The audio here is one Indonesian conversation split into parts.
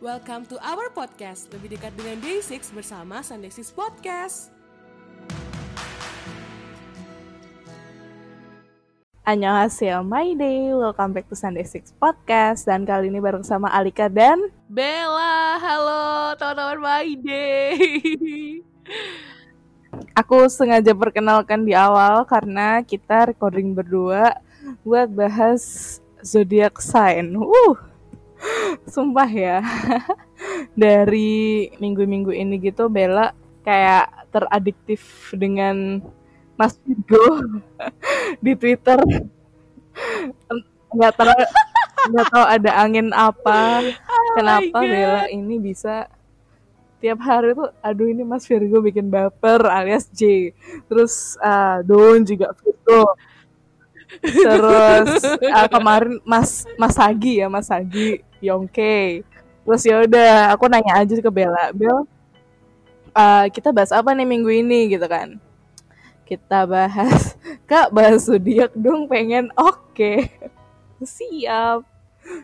Welcome to our podcast, lebih dekat dengan Day6 bersama Sunday 6 Podcast. Annyeonghaseyo, my day. Welcome back to Sunday 6 Podcast. Dan kali ini bareng sama Alika dan Bella, halo teman-teman My Day. aku sengaja perkenalkan di awal karena kita recording berdua buat bahas zodiac sign. Uh, sumpah ya. Dari minggu-minggu ini gitu Bella kayak teradiktif dengan Mas Virgo di Twitter. Nggak tahu nggak tahu ada angin apa. Oh kenapa. Bella ini bisa tiap hari tuh aduh ini Mas Virgo bikin baper alias J. Terus uh, Don juga Virgo. Terus uh, kemarin Mas Mas Hagi ya Mas Hagi Yongke. Terus ya udah aku nanya aja ke Bella Bel uh, kita bahas apa nih minggu ini? Gitu kan. Kita bahas kak bahas zodiak dong pengen. Oke. Siap.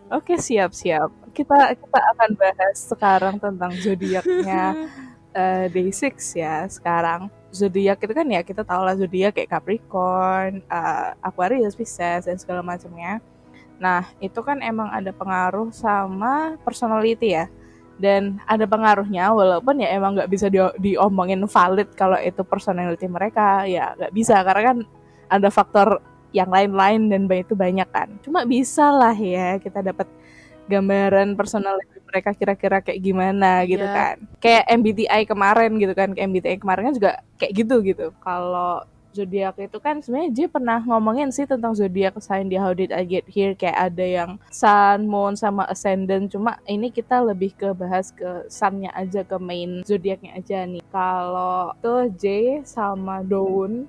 Oke siap siap. Kita kita akan bahas sekarang tentang zodiaknya eh, day 6 ya. Sekarang zodiak itu kan ya kita tahu lah zodiak kayak Capricorn, eh, Aquarius, Pisces dan segala macamnya. Nah itu kan emang ada pengaruh sama personality ya. Dan ada pengaruhnya walaupun ya emang nggak bisa di- diomongin valid kalau itu personality mereka ya nggak bisa. Karena kan ada faktor yang lain-lain dan itu banyak kan. Cuma bisa lah ya kita dapat gambaran personality mereka kira-kira kayak gimana gitu Iya. kan. Kayak MBTI kemarin gitu kan. MBTI kemarin kan juga kayak gitu gitu. Kalau zodiak itu kan sebenarnya dia pernah ngomongin sih tentang zodiak sign di How Did I Get Here? Kayak ada yang sun, moon sama ascendant. Cuma ini kita lebih ke bahas ke sunnya aja ke main zodiaknya aja nih. Kalau tuh J sama Dawn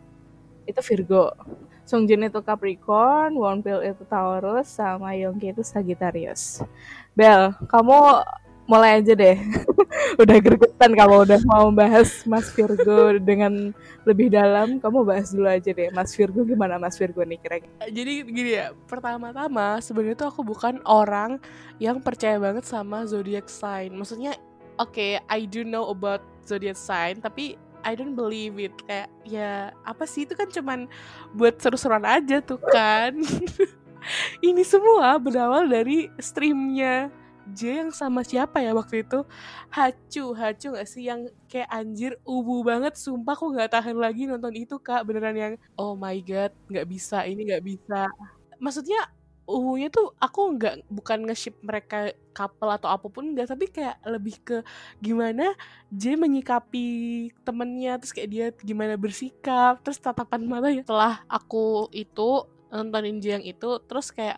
itu Virgo. Sungjin itu Capricorn, Wonpil itu Taurus, sama Yongki itu Sagittarius. Bel, kamu mulai aja deh. udah gregetan kamu udah mau bahas Mas Virgo dengan lebih dalam, kamu bahas dulu aja deh. Mas Virgo gimana Mas Virgo nih kira-kira? Jadi gini ya, pertama-tama sebenarnya tuh aku bukan orang yang percaya banget sama zodiac sign. Maksudnya, oke, I do know about zodiac sign, tapi I don't believe it. Kayak ya apa sih itu kan cuman buat seru-seruan aja tuh kan. Ini semua berawal dari streamnya J yang sama siapa ya waktu itu? Hacu Hacu gak sih? Yang kayak anjir ubu banget sumpah aku nggak tahan lagi nonton itu kak. Beneran yang oh my god nggak bisa ini nggak bisa. Maksudnya ubunya tuh aku nggak bukan nge-ship mereka couple atau apa pun enggak tapi kayak lebih ke gimana J menyikapi temennya terus kayak dia gimana bersikap terus tatapan matanya setelah aku itu nontonin J yang itu terus kayak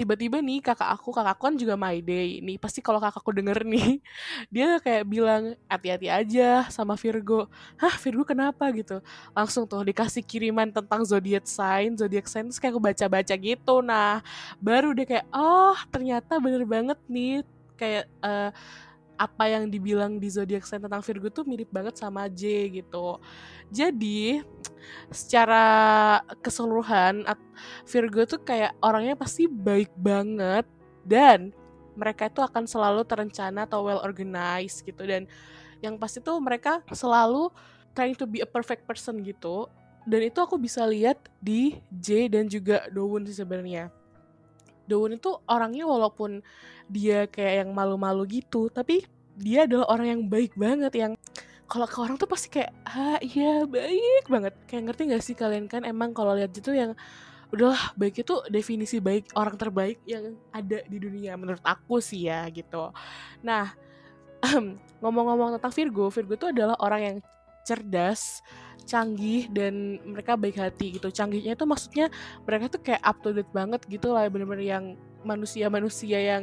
tiba-tiba nih kakak aku kakak aku kan juga my day nih pasti kalau kakakku denger nih dia kayak bilang hati-hati aja sama Virgo. Hah Virgo kenapa? gitu. Langsung tuh dikasih kiriman tentang zodiac sign zodiac sign terus kayak aku baca-baca gitu. Nah baru dia kayak oh ternyata bener banget nih. Kayak eh, apa yang dibilang di zodiac sign tentang Virgo tuh mirip banget sama J gitu. Jadi secara keseluruhan Virgo tuh kayak orangnya pasti baik banget dan mereka itu akan selalu terencana atau well organized gitu. Dan yang pasti tuh mereka selalu trying to be a perfect person gitu. Dan itu aku bisa lihat di J dan juga Dowon sih sebenarnya Dowon itu orangnya walaupun dia kayak yang malu-malu gitu tapi dia adalah orang yang baik banget yang kalau ke orang tuh pasti kayak ah iya baik banget. Kayak ngerti gak sih kalian kan emang kalau lihat itu yang udahlah baik itu definisi baik orang terbaik yang ada di dunia menurut aku sih ya gitu. Nah ngomong-ngomong tentang Virgo Virgo itu adalah orang yang cerdas canggih dan mereka baik hati gitu. Canggihnya itu maksudnya mereka tuh kayak up to date banget gitu lah bener-bener yang manusia-manusia yang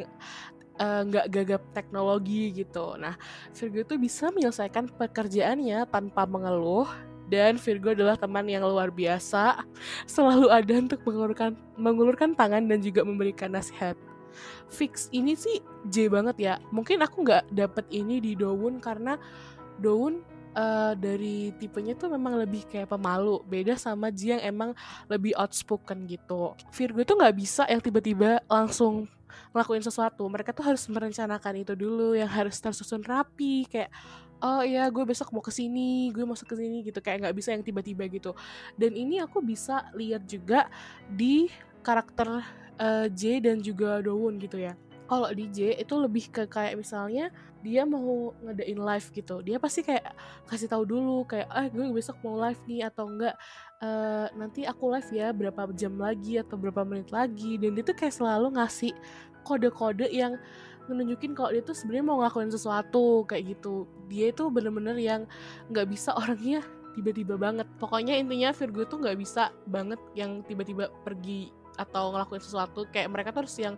eh, nggak gagap teknologi gitu. Nah Virgo itu bisa menyelesaikan pekerjaannya tanpa mengeluh dan Virgo adalah teman yang luar biasa selalu ada untuk mengulurkan mengulurkan tangan dan juga memberikan nasihat. Fix ini sih J banget ya. Mungkin aku nggak dapet ini di Dowun karena Dowun uh, dari tipenya tuh memang lebih kayak pemalu. Beda sama J yang emang lebih outspoken gitu. Virgo tuh nggak bisa yang tiba-tiba langsung ngelakuin sesuatu. Mereka tuh harus merencanakan itu dulu yang harus tersusun rapi kayak oh iya gue besok mau ke sini gue masuk ke sini gitu. Kayak nggak bisa yang tiba-tiba gitu. Dan ini aku bisa lihat juga di karakter uh, J dan juga Dowon gitu ya kalau di J itu lebih ke kayak misalnya dia mau ngedain live gitu dia pasti kayak kasih tahu dulu kayak ah gue besok mau live nih atau enggak uh, nanti aku live ya berapa jam lagi atau berapa menit lagi. Dan dia tuh kayak selalu ngasih kode-kode yang menunjukin kalau dia tuh sebenarnya mau ngelakuin sesuatu kayak gitu. Dia itu bener-bener yang nggak bisa orangnya tiba-tiba banget. Pokoknya intinya Virgo tuh nggak bisa banget yang tiba-tiba pergi atau ngelakuin sesuatu kayak mereka tuh harus yang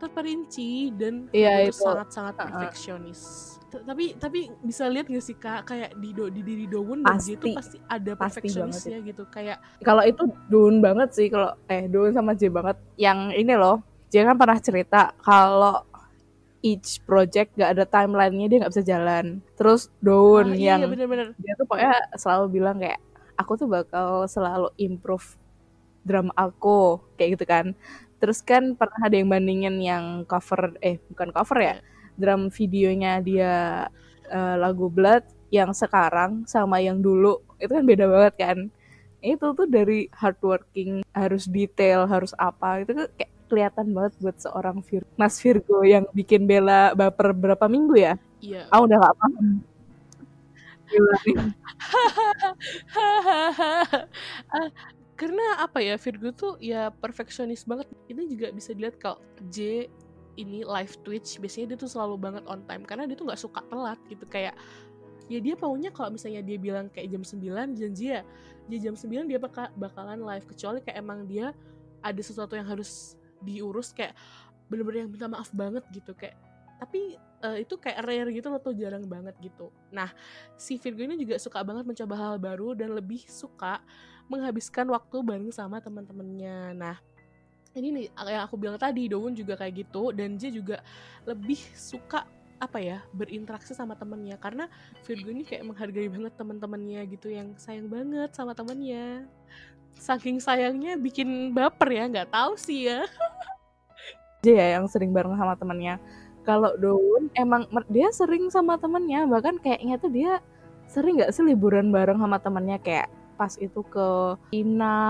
terperinci dan iya, itu. sangat-sangat perfeksionis. Uh, tapi tapi bisa lihat gak sih kak kayak di do, di diri dan J itu pasti ada perfeksionisnya gitu kayak kalau itu Dowon banget sih kalau eh Dowon sama J banget. Yang ini loh J kan pernah cerita kalau each project gak ada timelinenya dia nggak bisa jalan. Terus Dowon ah, iya, yang bener -bener. dia tuh pokoknya selalu bilang kayak aku tuh bakal selalu improve drum aku kayak gitu kan terus kan pernah ada yang bandingin yang cover eh bukan cover ya drum videonya dia uh, lagu Blood yang sekarang sama yang dulu itu kan beda banget kan itu tuh dari hardworking harus detail harus apa itu tuh kayak kelihatan banget buat seorang Vir Mas Virgo yang bikin Bella baper berapa minggu ya? Iya. Ah udah gak paham. Gila karena apa ya Virgo tuh ya perfeksionis banget. Ini juga bisa dilihat kalau J ini live Twitch biasanya dia tuh selalu banget on time karena dia tuh nggak suka telat gitu. Kayak ya dia maunya kalau misalnya dia bilang kayak jam 9 janji ya dia jam 9 dia bakal bakalan live. Kecuali kayak emang dia ada sesuatu yang harus diurus kayak bener-bener yang minta maaf banget gitu kayak tapi uh, itu kayak rare gitu loh tuh jarang banget gitu. Nah si Virgo ini juga suka banget mencoba hal baru dan lebih suka menghabiskan waktu bareng sama teman-temannya. Nah, ini nih yang aku bilang tadi, Dowon juga kayak gitu dan dia juga lebih suka apa ya berinteraksi sama temennya karena Virgo ini kayak menghargai banget teman-temannya gitu yang sayang banget sama temennya saking sayangnya bikin baper ya nggak tahu sih ya. Dia ya yang sering bareng sama temennya kalau Dowon emang dia sering sama temennya bahkan kayaknya tuh dia sering nggak sih liburan bareng sama temennya kayak pas itu ke Ina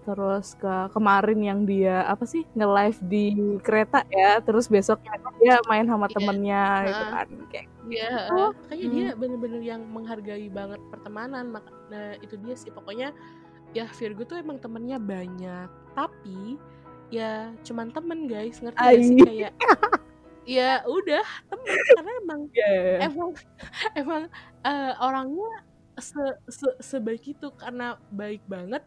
terus ke kemarin yang dia apa sih nge-live di kereta ya terus besoknya dia main sama yeah. temennya uh, gitu kan kayak Iya, yeah, uh, kayaknya hmm. dia bener-bener yang menghargai banget pertemanan. Nah, itu dia sih pokoknya ya Virgo tuh emang temennya banyak, tapi ya cuman temen guys, ngerti gak sih kayak ya udah temen karena emang yeah. emang emang uh, orangnya se, se sebaik itu karena baik banget.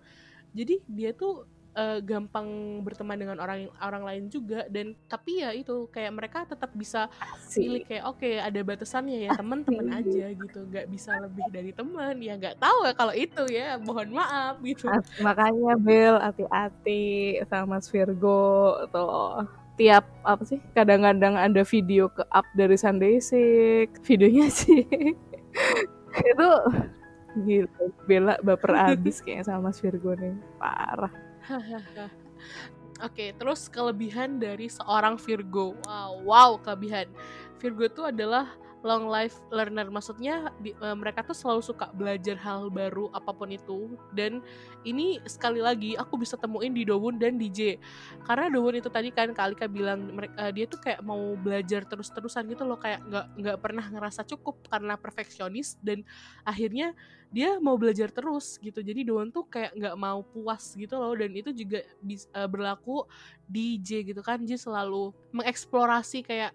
Jadi dia tuh uh, gampang berteman dengan orang orang lain juga. Dan tapi ya itu kayak mereka tetap bisa pilih kayak oke okay, ada batasannya ya teman-teman aja gitu. Nggak bisa lebih dari teman. Ya nggak tahu ya kalau itu ya mohon maaf gitu. Asik, makanya Bill hati-hati sama Mas Virgo tuh. Tiap apa sih kadang-kadang ada video ke up dari Sunday Sick videonya sih. Itu gitu Bella baper abis kayaknya sama Mas Virgo nih parah Oke, terus kelebihan dari seorang Virgo. Wow, wow kelebihan. Virgo itu adalah long life learner. Maksudnya di, uh, mereka tuh selalu suka belajar hal baru apa pun itu. Dan ini sekali lagi aku bisa temuin di Dowon dan DJ karena Dowon itu tadi kan Kalika bilang mereka uh, dia tuh kayak mau belajar terus-terusan gitu loh. Kayak nggak nggak pernah ngerasa cukup karena perfeksionis. Dan akhirnya dia mau belajar terus gitu. Jadi Dowon tuh kayak nggak mau puas gitu loh. Dan itu juga bisa, uh, berlaku di J gitu kan. J selalu mengeksplorasi kayak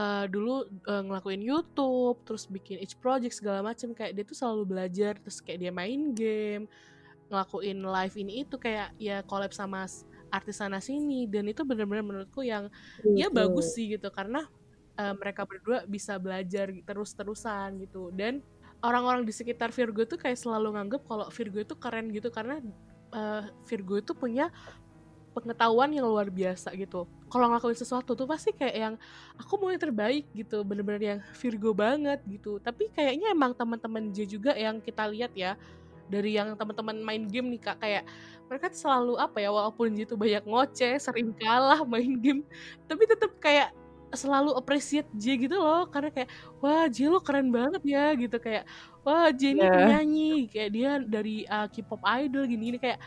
uh, dulu uh, ngelakuin YouTube, terus bikin each project segala macam kayak dia tuh selalu belajar, terus kayak dia main game, ngelakuin live ini itu kayak ya collab sama artis sana sini. Dan itu benar-benar menurutku yang ya bagus sih gitu. Karena uh, mereka berdua bisa belajar terus-terusan gitu. Dan orang-orang di sekitar Virgo tuh kayak selalu nganggep kalau Virgo itu keren gitu. Karena uh, Virgo itu punya pengetahuan yang luar biasa gitu kalau ngelakuin sesuatu tuh pasti kayak yang aku mau yang terbaik gitu. Bener-bener yang Virgo banget gitu. Tapi kayaknya emang teman-teman J juga yang kita lihat ya dari yang teman-teman main game nih kak. Kayak mereka tuh selalu apa ya walaupun J tuh banyak ngoceh sering kalah main game tapi tetap kayak selalu appreciate J gitu loh. Karena kayak wah J lo keren banget ya gitu. Kayak wah J ini Yeah. penyanyi kayak dia dari uh, K-pop idol gini gini kayak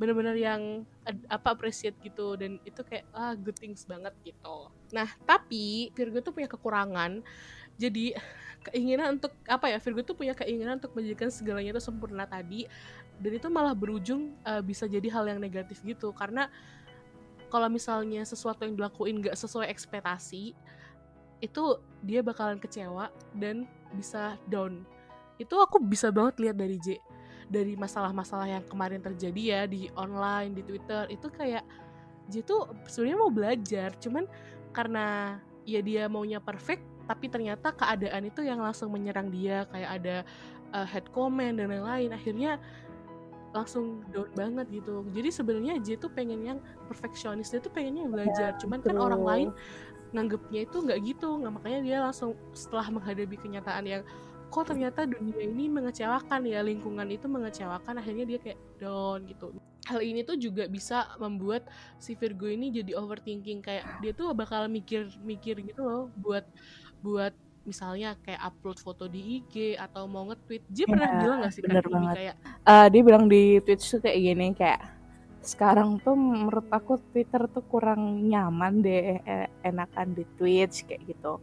bener-bener yang apa appreciate gitu. Dan itu kayak ah good things banget gitu. Nah tapi Virgo tuh punya kekurangan. Jadi keinginan untuk apa ya Virgo tuh punya keinginan untuk menjadikan segalanya itu sempurna tadi. Dan itu malah berujung uh, bisa jadi hal yang negatif gitu. Karena kalau misalnya sesuatu yang dilakuin nggak sesuai ekspektasi itu dia bakalan kecewa dan bisa down. Itu aku bisa banget lihat dari J dari masalah-masalah yang kemarin terjadi ya di online di Twitter itu kayak J tuh sebenarnya mau belajar cuman karena ya dia maunya perfect tapi ternyata keadaan itu yang langsung menyerang dia kayak ada uh, head comment dan lain-lain akhirnya langsung down banget gitu jadi sebenarnya J tuh pengen yang perfeksionis dia tuh pengennya belajar cuman kan betul. orang lain nganggepnya itu nggak gitu nggak makanya dia langsung setelah menghadapi kenyataan yang kok ternyata dunia ini mengecewakan ya lingkungan itu mengecewakan akhirnya dia kayak down gitu. Hal ini tuh juga bisa membuat si Virgo ini jadi overthinking kayak dia tuh bakal mikir-mikir gitu loh buat buat misalnya kayak upload foto di IG atau mau nge-tweet. Dia pernah Iya, bilang gak sih bener kan banget. kayak Eh, dia bilang di Twitch tuh kayak gini kayak sekarang tuh menurut aku Twitter tuh kurang nyaman deh eh, enakan di Twitch kayak gitu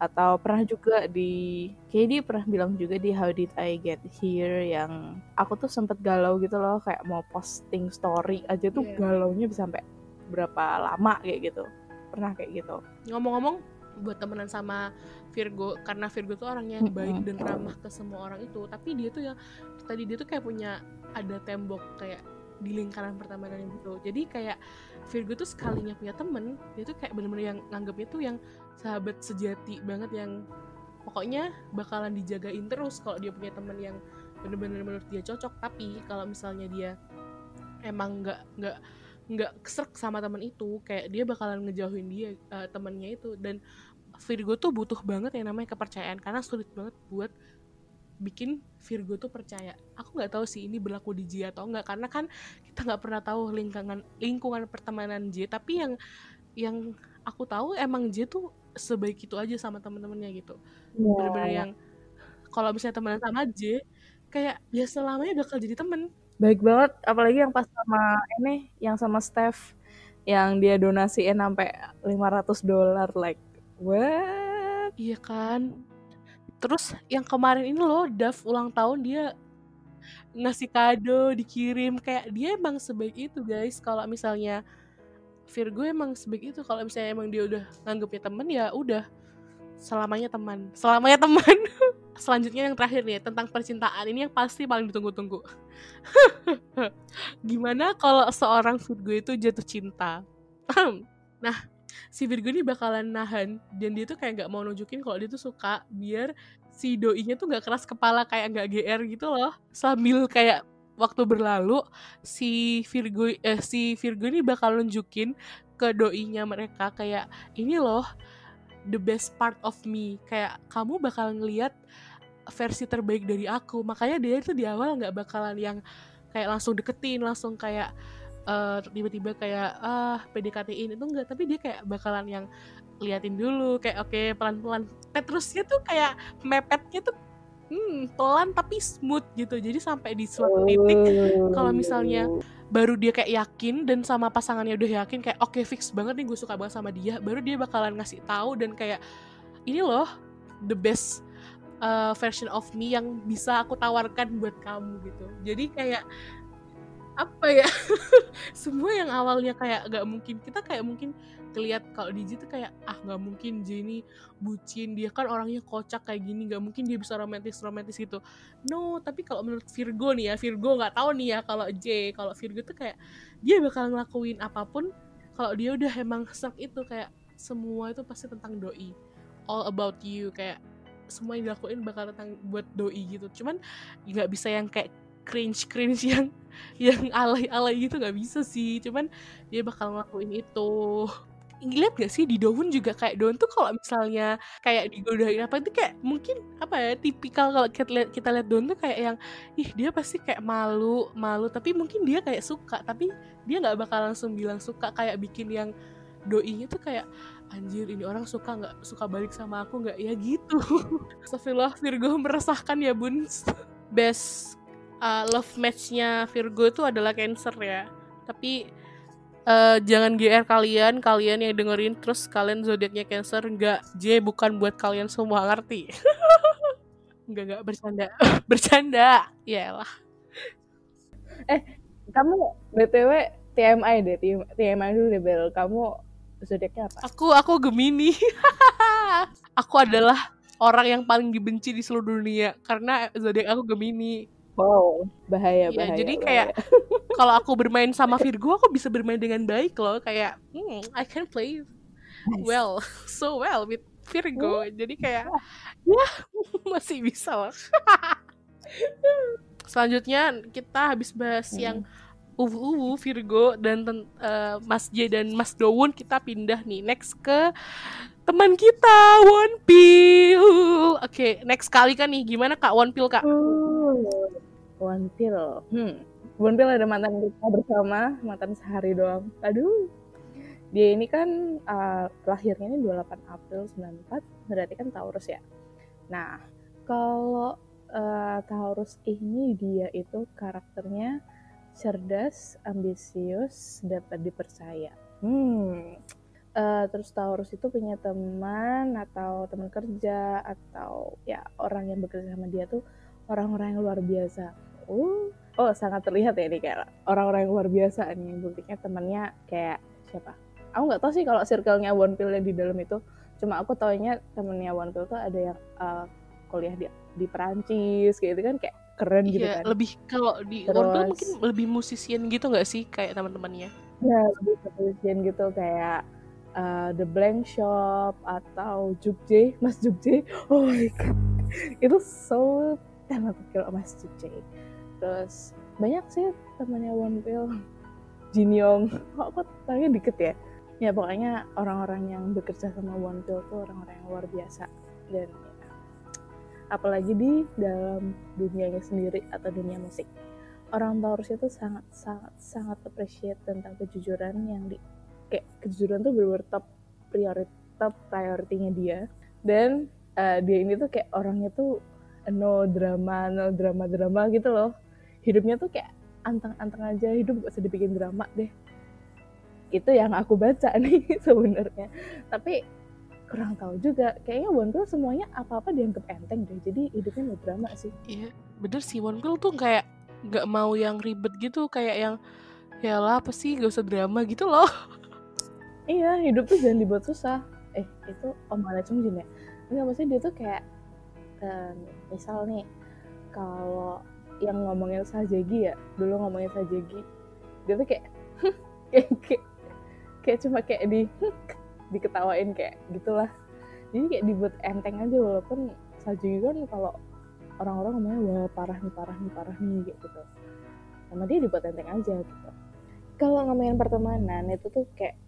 atau pernah juga di kayak dia pernah bilang juga di How Did I Get Here yang aku tuh sempet galau gitu loh kayak mau posting story aja tuh Iya. galaunya bisa sampai berapa lama kayak gitu. Pernah kayak gitu. Ngomong-ngomong buat temenan sama Virgo karena Virgo tuh orangnya yang baik dan ramah ke semua orang itu tapi dia tuh yang tadi dia tuh kayak punya ada tembok kayak di lingkaran pertemanan gitu jadi kayak Virgo tuh sekalinya punya temen dia tuh kayak bener-bener yang nganggapnya tuh yang sahabat sejati banget yang pokoknya bakalan dijagain terus kalau dia punya temen yang bener-bener menurut dia cocok. Tapi kalau misalnya dia emang nggak nggak nggak keserk sama teman itu kayak dia bakalan ngejauhin dia eh, temennya itu. Dan Virgo tuh butuh banget yang namanya kepercayaan karena sulit banget buat bikin Virgo tuh percaya. Aku nggak tahu sih ini berlaku di J atau enggak karena kan kita nggak pernah tahu lingkungan lingkungan pertemanan J. Tapi yang yang aku tahu emang J tuh sebaik itu aja sama temen-temennya gitu. Bener-bener yang kalau misalnya temenan sama J kayak ya selamanya bakal jadi temen. Baik banget apalagi yang pas sama ini yang sama Steph yang dia donasiin sampai 500 dolar like what? Iya kan. Terus yang kemarin ini loh, Dav ulang tahun dia ngasih kado, dikirim kayak dia emang sebaik itu guys. Kalau misalnya Virgo emang sebaik itu. Kalau misalnya emang dia udah nganggepnya temen ya udah selamanya teman. Selamanya teman. Selanjutnya yang terakhir nih tentang percintaan ini yang pasti paling ditunggu-tunggu. Gimana kalau seorang Virgo itu jatuh cinta? nah, si Virgo ini bakalan nahan. Dan dia tuh kayak nggak mau nunjukin kalau dia tuh suka biar si doinya tuh nggak keras kepala kayak nggak GR gitu loh. Sambil kayak waktu berlalu si Virgo eh, si Virgo ini bakal nunjukin ke doinya mereka kayak ini loh the best part of me. Kayak kamu bakal ngeliat versi terbaik dari aku. Makanya dia itu di awal nggak bakalan yang kayak langsung deketin langsung kayak eh, tiba-tiba kayak ah PDKT-in itu enggak. Tapi dia kayak bakalan yang liatin dulu kayak oke pelan-pelan. Petrusnya tuh kayak mepetnya tuh hmm, pelan tapi smooth gitu. Jadi sampai di suatu titik kalau misalnya baru dia kayak yakin dan sama pasangannya udah yakin kayak oke fix banget nih gue suka banget sama dia baru dia bakalan ngasih tahu dan kayak ini loh the best uh, version of me yang bisa aku tawarkan buat kamu gitu. Jadi kayak apa ya? Semua yang awalnya kayak gak mungkin. Kita kayak mungkin keliat kalau di tuh kayak ah nggak mungkin J ini bucin. Dia kan orangnya kocak kayak gini. Nggak mungkin dia bisa romantis romantis gitu. No tapi kalau menurut Virgo nih ya Virgo nggak tahu nih ya kalau J kalau Virgo tuh kayak dia bakal ngelakuin apa pun kalau dia udah emang serk itu kayak semua itu pasti tentang doi. All about you kayak semua yang dilakuin bakal tentang buat doi gitu. Cuman nggak bisa yang kayak cringe cringe yang yang alay-alay gitu nggak bisa sih. Cuman dia bakal ngelakuin itu. Ngeliat gak sih di Daun juga kayak Daun tuh kalau misalnya kayak digodain apa itu kayak mungkin apa ya tipikal kalau kita lihat kita lihat Daun tuh kayak yang ih dia pasti kayak malu malu. Tapi mungkin dia kayak suka tapi dia nggak bakal langsung bilang suka kayak bikin yang doinya tuh kayak anjir ini orang suka nggak suka balik sama aku nggak? Ya gitu. Astagfirullah Virgo meresahkan ya bun best uh, love matchnya Virgo itu adalah Cancer ya. Tapi uh, jangan GR kalian kalian yang dengerin terus kalian zodiaknya Cancer nggak J bukan buat kalian semua ngerti? Nggak nggak bercanda. Bercanda. Ya lah eh kamu btw TMI deh TMI dulu deh Bel. Kamu zodiaknya apa? Aku aku Gemini. Aku adalah orang yang paling dibenci di seluruh dunia karena zodiak aku Gemini Wow, bahaya, Ya, bahaya. jadi bahaya. kayak kalau aku bermain sama Virgo, aku bisa bermain dengan baik loh. Kayak, hmm, I can play well, so well with Virgo. Jadi kayak, ya masih bisa lah. Selanjutnya kita habis bahas Hmm. yang uwu Virgo dan eh, Mas J dan Mas Dowun kita pindah nih next ke teman kita One Pill. Oke, next kali kan nih gimana Kak One Pill Kak? Oh, One Pill. Hmm. One Pill ada mantan kita bersama, mantan sehari doang. Aduh. Dia ini kan uh, lahirnya ini 28 April 94, berarti kan Taurus ya. Nah, kalau uh, Taurus ini dia itu karakternya cerdas, ambisius, dapat dipercaya. Hmm. Uh, terus Taurus itu punya teman atau teman kerja atau ya orang yang bekerja sama dia tuh orang-orang yang luar biasa. Oh, oh sangat terlihat ya ini kayak orang-orang yang luar biasa nih. Buktinya temannya kayak siapa? Aku nggak tahu sih kalau circle-nya One Pill yang di dalam itu. Cuma aku taunya temennya One Pill tuh ada yang uh, kuliah di di Perancis gitu kan kayak keren gitu Iya, kan. lebih kalau di Terus- One Pill mungkin lebih musisian gitu nggak sih kayak teman-temannya? Ya, lebih kepolisian gitu kayak uh, The Blank Shop atau Jukje, Mas Jukje. Oh my god. Itu so talented kalau Mas Jukje. Terus banyak sih temannya One Pill. Jin Yong. Kok aku tanya dikit ya? Ya pokoknya orang-orang yang bekerja sama One Pill tuh orang-orang yang luar biasa. Dan ya, apalagi di dalam dunianya sendiri atau dunia musik orang Taurus itu sangat sangat sangat appreciate tentang kejujuran yang di kayak kejujuran tuh bener top prioritas prioritinya dia dan eh, dia ini tuh kayak orangnya tuh no drama no drama drama gitu loh. Hidupnya tuh kayak anteng-anteng aja hidup gak usah dibikin drama deh. Itu yang aku baca nih sebenarnya. Tapi kurang tahu juga kayaknya One Pill semuanya apa-apa dianggap enteng deh. Jadi hidupnya no drama sih. Iya, bener sih. One Pill tuh kayak nggak mau yang ribet gitu, kayak yang ya lah apa sih? Gak usah drama gitu loh. Iya, hidup tuh jangan dibuat susah. Eh, itu Om Alex Jin ya? Enggak, maksudnya dia tuh kayak, em, misal nih, kalau yang ngomongin Sajegi ya, dulu ngomongin Sajegi, dia tuh kayak, kayak, kayak, kayak cuma kayak di, diketawain kayak gitulah. Jadi kayak dibuat enteng aja, walaupun Sajegi kan kalau orang-orang ngomongnya, wah parah nih, parah nih, parah nih, kayak gitu. Sama dia dibuat enteng aja gitu. Kalau ngomongin pertemanan, itu tuh kayak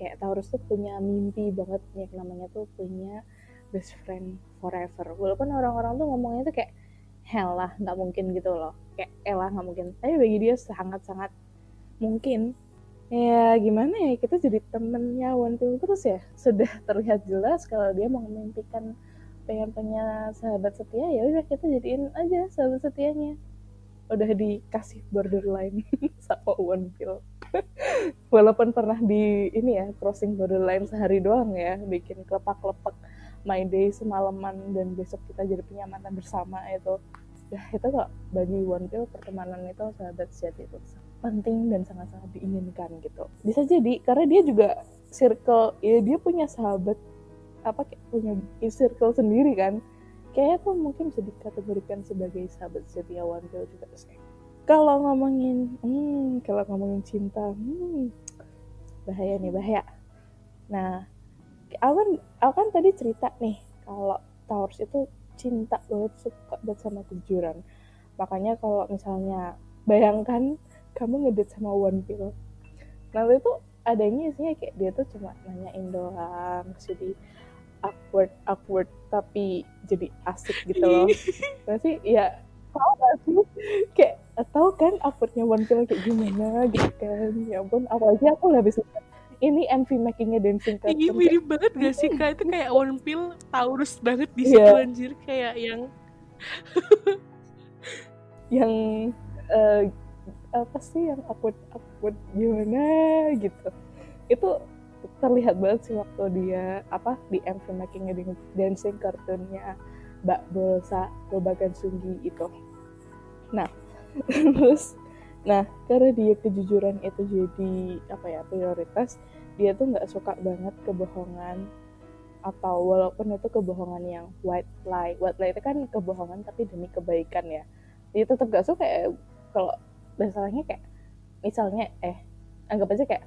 kayak Taurus tuh punya mimpi banget yang namanya tuh punya best friend forever. Walaupun orang-orang tuh ngomongnya tuh kayak hell lah nggak mungkin gitu loh. Kayak elah nggak mungkin. Tapi bagi dia sangat-sangat mungkin. Ya gimana ya kita jadi temennya One Pill terus ya? Sudah terlihat jelas kalau dia mau memimpikan pengen punya sahabat setia ya udah kita jadiin aja sahabat setianya. Udah dikasih borderline sama One Pill walaupun pernah di ini ya crossing borderline sehari doang ya bikin kelepak-kelepak my day semalaman dan besok kita jadi punya mantan bersama itu. Ya itu kok bagi One Pill pertemanan itu sahabat sejati itu penting dan sangat-sangat diinginkan gitu. Bisa jadi karena dia juga circle ya dia punya sahabat apa kayak punya circle sendiri kan. Kayaknya tuh mungkin bisa dikategorikan sebagai sahabat setia One Pill juga. Sih kalau ngomongin hmm, kalau ngomongin cinta hmm, bahaya nih bahaya. Nah aku kan aku kan tadi cerita nih kalau Taurus itu cinta banget suka banget sama kejujuran. Makanya kalau misalnya bayangkan kamu ngedate sama One Pill nanti tuh adanya isinya kayak dia tuh cuma nanyain doang jadi awkward awkward tapi jadi asik gitu loh. Berarti ya tau gak sih? Kayak tau kan awkwardnya One Pill kayak gimana gitu kan? Ya ampun apalagi aku habis ini MV makingnya dancing Iya cartoon kayak mirip banget gak sih kak? Itu kayak One Pill Taurus banget di situ Iya. anjir. Kayak yang yang eh, apa sih yang awkward awkward gimana gitu. Itu terlihat banget sih waktu dia apa di MV makingnya dancing kartunnya Mbak Bolsa Babagan Sunggi itu. Nah terus nah karena dia kejujuran itu jadi apa ya prioritas dia tuh nggak suka banget kebohongan atau walaupun itu kebohongan yang white lie. White lie itu kan kebohongan tapi demi kebaikan ya. Dia tetap gak suka ya kalau masalahnya kayak misalnya eh anggap aja kayak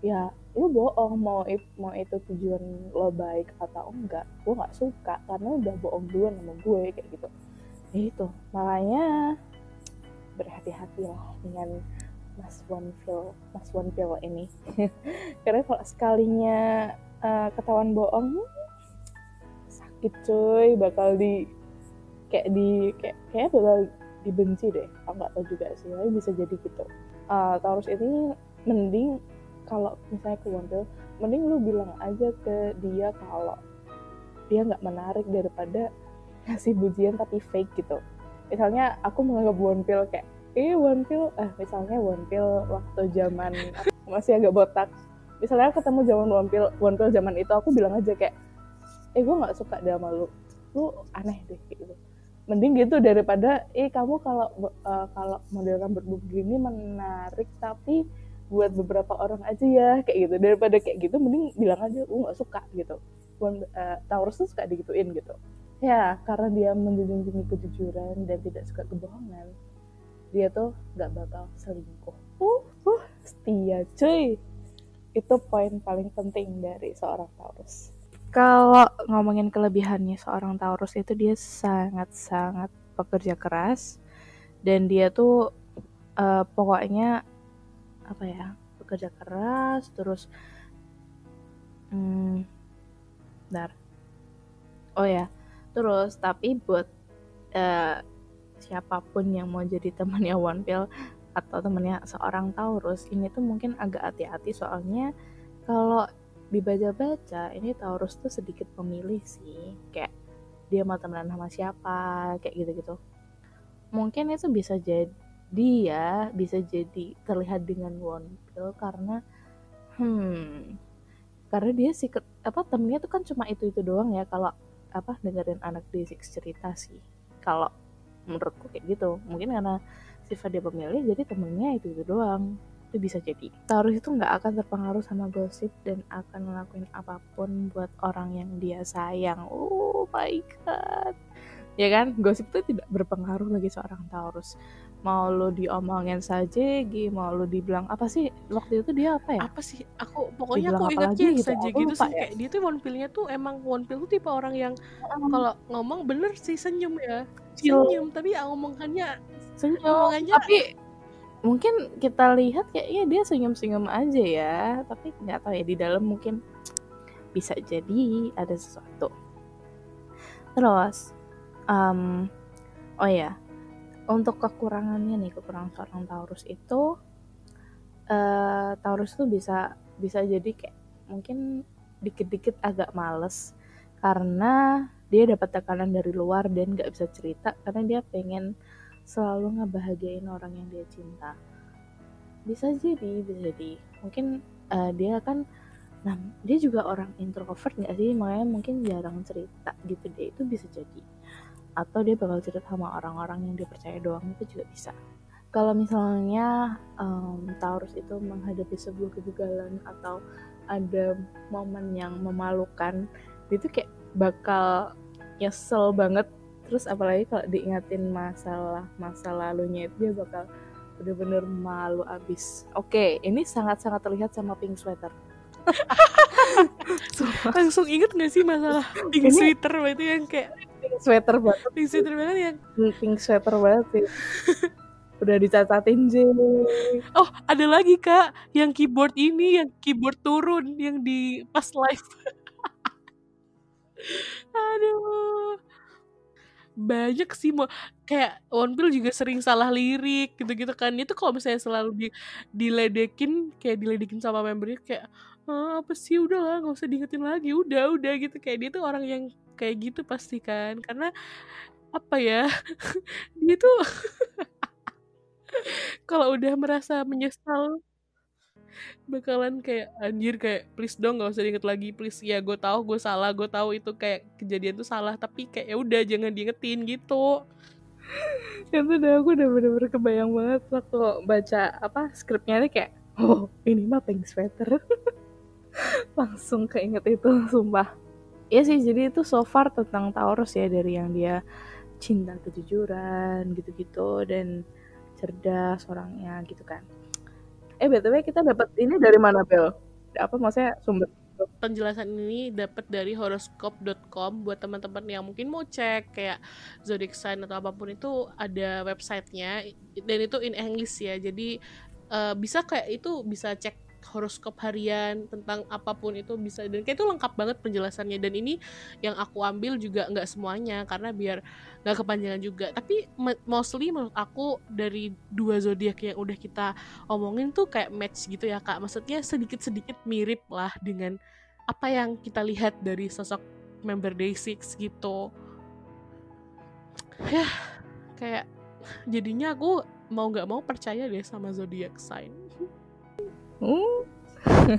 ya lu bohong mau mau itu tujuan lo baik atau enggak gue nggak suka karena udah bohong duluan sama gue kayak gitu. Ya itu. Makanya berhati-hatilah dengan Mas Pill Mas Pill ini. Karena kalau sekalinya eh, ketahuan bohong sakit cuy bakal di kayak di kayak kayak bakal dibenci deh. Aku nggak tahu juga sih tapi bisa jadi gitu. Eh, Taurus ini mending kalau misalnya ke Pill mending lu bilang aja ke dia kalau dia nggak menarik daripada ngasih pujian tapi fake gitu misalnya aku menganggap One Pill kayak eh One Pill. Eh misalnya One Pill waktu zaman masih agak botak. Misalnya ketemu zaman One Pill One Pill zaman itu aku bilang aja kayak eh gue nggak suka deh sama lu. Lu aneh deh gitu. Mending gitu daripada eh kamu kalau eh, kalau model rambut begini menarik tapi buat beberapa orang aja ya kayak gitu. Daripada kayak gitu mending bilang aja gue nggak suka gitu. One- eh, Taurus tuh suka digituin gitu ya karena dia menjunjung tinggi kejujuran dan tidak suka kebohongan dia tuh nggak bakal selingkuh. Uh, uh setia cuy. Itu poin paling penting dari seorang Taurus. Kalau ngomongin kelebihannya seorang Taurus itu dia sangat-sangat pekerja keras dan dia tuh eh, pokoknya apa ya pekerja keras terus hmm, bentar. oh ya terus tapi buat eh, siapa pun yang mau jadi temannya One Pill atau temannya seorang Taurus ini tuh mungkin agak hati-hati soalnya kalau dibaca-baca ini Taurus tuh sedikit pemilih sih. Kayak dia mau temenan sama siapa kayak gitu-gitu. Mungkin itu bisa jadi ya bisa jadi terlihat dengan One Pill karena hmm karena dia sih apa temennya tuh kan cuma itu itu doang ya. Kalau apa dengerin anak D6 cerita sih. Kalau menurutku kayak gitu. Mungkin karena sifat dia pemilih jadi temennya itu itu doang. Itu bisa jadi. Taurus itu nggak akan terpengaruh sama gosip dan akan ngelakuin apa pun buat orang yang dia sayang. Oh my god. Ya kan? Gosip itu tidak berpengaruh bagi seorang Taurus mau lo diomongin saja mau lo dibilang apa sih? Waktu itu dia apa ya? Apa sih? Aku pokoknya Dibilang aku ingatnya gitu, saja aku gitu lupa sih. ya. kayak dia tuh One Pill-nya tuh emang One Pill tuh tipe orang yang kalau ngomong bener sih senyum ya. Senyum tapi ya omongannya senyum. omongannya tapi mungkin kita lihat kayaknya dia senyum-senyum aja ya. Tapi nggak tahu ya di dalam mungkin bisa jadi ada sesuatu. Terus em, oh ya untuk kekurangannya nih kekurangan seorang Taurus itu eh Taurus tuh bisa bisa jadi kayak mungkin dikit-dikit agak males karena dia dapat tekanan dari luar dan nggak bisa cerita karena dia pengen selalu ngebahagiain orang yang dia cinta. Bisa jadi bisa jadi. Mungkin eh, dia kan nah dia juga orang introvert nggak sih? Makanya mungkin jarang cerita gitu deh. Itu bisa jadi atau dia bakal cerita sama orang-orang yang dia percaya doang itu juga bisa. Kalau misalnya em, Taurus itu menghadapi sebuah kegagalan atau ada momen yang memalukan itu kayak bakal nyesel banget. Terus apalagi kalau diingatin masalah masa lalunya itu dia bakal bener-bener malu abis. Oke ini sangat-sangat terlihat sama pink sweater. Langsung inget gak sih masalah pink Ini- sweater? Itu yang kayak pink sweater banget pink sweater banget yang pink sweater banget sih. Udah dicacatin J oh ada lagi kak yang keyboard ini yang keyboard turun yang di pas live. Aduh. Banyak sih mau kayak One Pill juga sering salah lirik gitu-gitu kan. Itu kalau misalnya selalu di diledekin kayak diledekin sama membernya kayak ah, apa sih? Udah lah nggak usah diingetin lagi. Udah udah gitu. Kayak dia tuh orang yang kayak gitu pasti kan. Karena apa ya? Dia tuh kalau udah merasa menyesal bakalan kayak anjir kayak please dong gak usah diinget lagi. Please ya gue tahu gue salah gue tahu itu kayak kejadian tuh salah. Tapi kayak ya udah jangan diingetin gitu. Itu udah aku udah bener-bener kebayang banget waktu baca apa skripnya ini kayak oh ini mah pink sweater langsung keinget itu sumpah Iya sih jadi itu so far tentang Taurus ya dari yang dia cinta kejujuran gitu-gitu dan cerdas orangnya gitu kan eh btw kita dapat ini dari mana Bel? Apa maksudnya sumber? Penjelasan ini dapat dari horoscope.com buat teman-teman yang mungkin mau cek kayak zodiac sign atau apa pun itu ada websitenya dan itu in English ya jadi uh, bisa kayak itu bisa cek horoskop harian tentang apa pun itu bisa dan kayak itu lengkap banget penjelasannya. Dan ini yang aku ambil juga nggak semuanya karena biar nggak kepanjangan juga. Tapi mostly menurut aku dari dua zodiak yang udah kita omongin tuh kayak match gitu ya kak. Maksudnya sedikit sedikit mirip lah dengan apa yang kita lihat dari sosok member Day6 gitu. Ya kayak jadinya aku mau nggak mau percaya deh sama zodiak sign Hmm.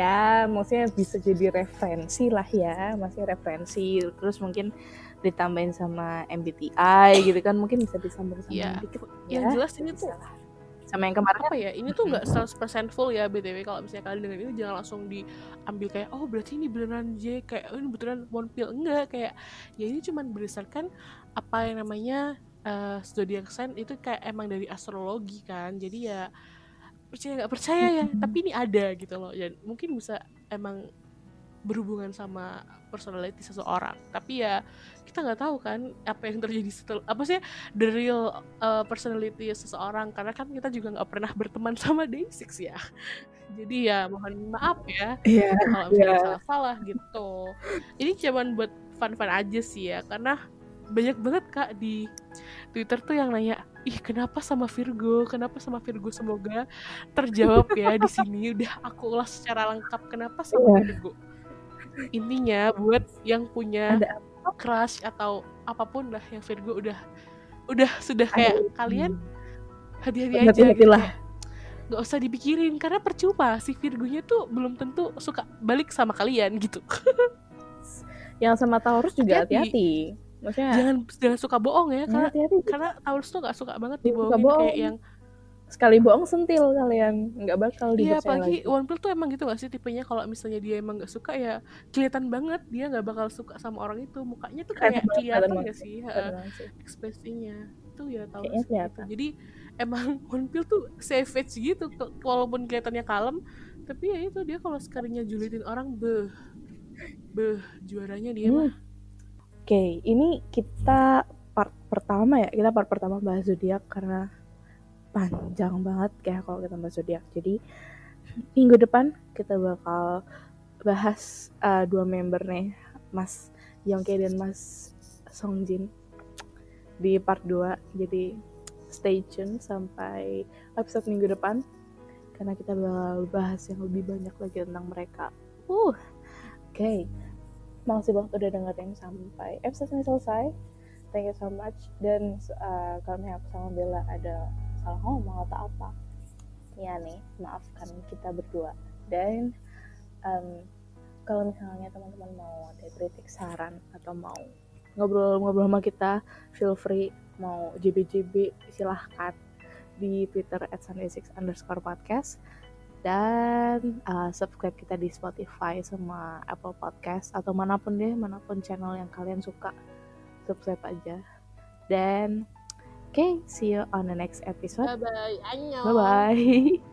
ya, maksudnya bisa jadi referensi lah ya, masih referensi. Terus mungkin ditambahin sama MBTI gitu kan, mungkin bisa disambung sama ya. dikit. Ya. Yang jelas ini tuh sama yang kemarin apa ya ini tuh nggak 100% full ya btw kalau misalnya kalian dengan ini jangan langsung diambil kayak oh berarti ini beneran J kayak oh, ini beneran one pill enggak kayak ya ini cuman berdasarkan apa yang namanya uh, zodiac sign itu kayak emang dari astrologi kan jadi ya percaya nggak percaya ya. Tapi ini ada gitu loh. Dan mungkin bisa emang berhubungan sama personality seseorang. Tapi ya kita nggak tahu kan apa yang terjadi setelah apa sih the real uh, personality seseorang. Karena kan kita juga nggak pernah berteman sama Day6 ya. Jadi ya mohon maaf ya. Yeah, kalau misalnya yeah. salah-salah gitu. Ini cuman buat fun-fun aja sih ya. Karena banyak banget kak di Twitter tuh yang nanya ih kenapa sama Virgo? Kenapa sama Virgo? Semoga terjawab ya di sini. Udah aku ulas secara lengkap kenapa sama yeah. Virgo? Intinya buat yang punya Ada crush atau apa pun lah yang Virgo udah udah sudah kayak Aduh. kalian hati-hati aja hati gitu lah. nggak usah dipikirin karena percuma si Virgonya tuh belum tentu suka balik sama kalian gitu. Yang sama Taurus juga hati-hati maksudnya jangan jangan suka bohong ya karena hati -hati. karena Taurus tuh gak suka banget dibohongin bohong. kayak yang sekali bohong sentil kalian nggak bakal Iya apalagi lagi. One Pill tuh emang gitu gak sih tipenya kalau misalnya dia emang gak suka ya kelihatan banget dia nggak bakal suka sama orang itu mukanya tuh kayak kelihatan gak sih uh, ekspresinya itu ya tahu gitu. jadi emang One Pill tuh savage gitu walaupun kelihatannya kalem tapi ya itu dia kalau sekalinya julitin orang beh beh juaranya dia hmm. mah okay, ini kita part pertama ya. Kita part pertama bahas zodiak karena panjang banget kayak kalau kita bahas zodiak. Jadi minggu depan kita bakal bahas uh, dua member nih Mas Yongke dan Mas Songjin di part 2 jadi stay tune sampai episode minggu depan karena kita bakal bahas yang lebih banyak lagi tentang mereka. Uh oke. okay makasih banget udah dengerin sampai episode ini selesai. Thank you so much. Dan uh, kalau misalnya aku sama Bella ada salah ngomong atau apa ya nih maafkan kita berdua. Dan um, kalau misalnya teman-teman mau ada kritik saran atau mau ngobrol-ngobrol sama kita feel free. Mau JBJB silahkan di Twitter at Sunday6 underscore podcast dan uh, subscribe kita di Spotify sama Apple Podcast atau mana pun deh mana pun channel yang kalian suka subscribe aja. Dan oke okay, see you on the next episode. Bye bye bye bye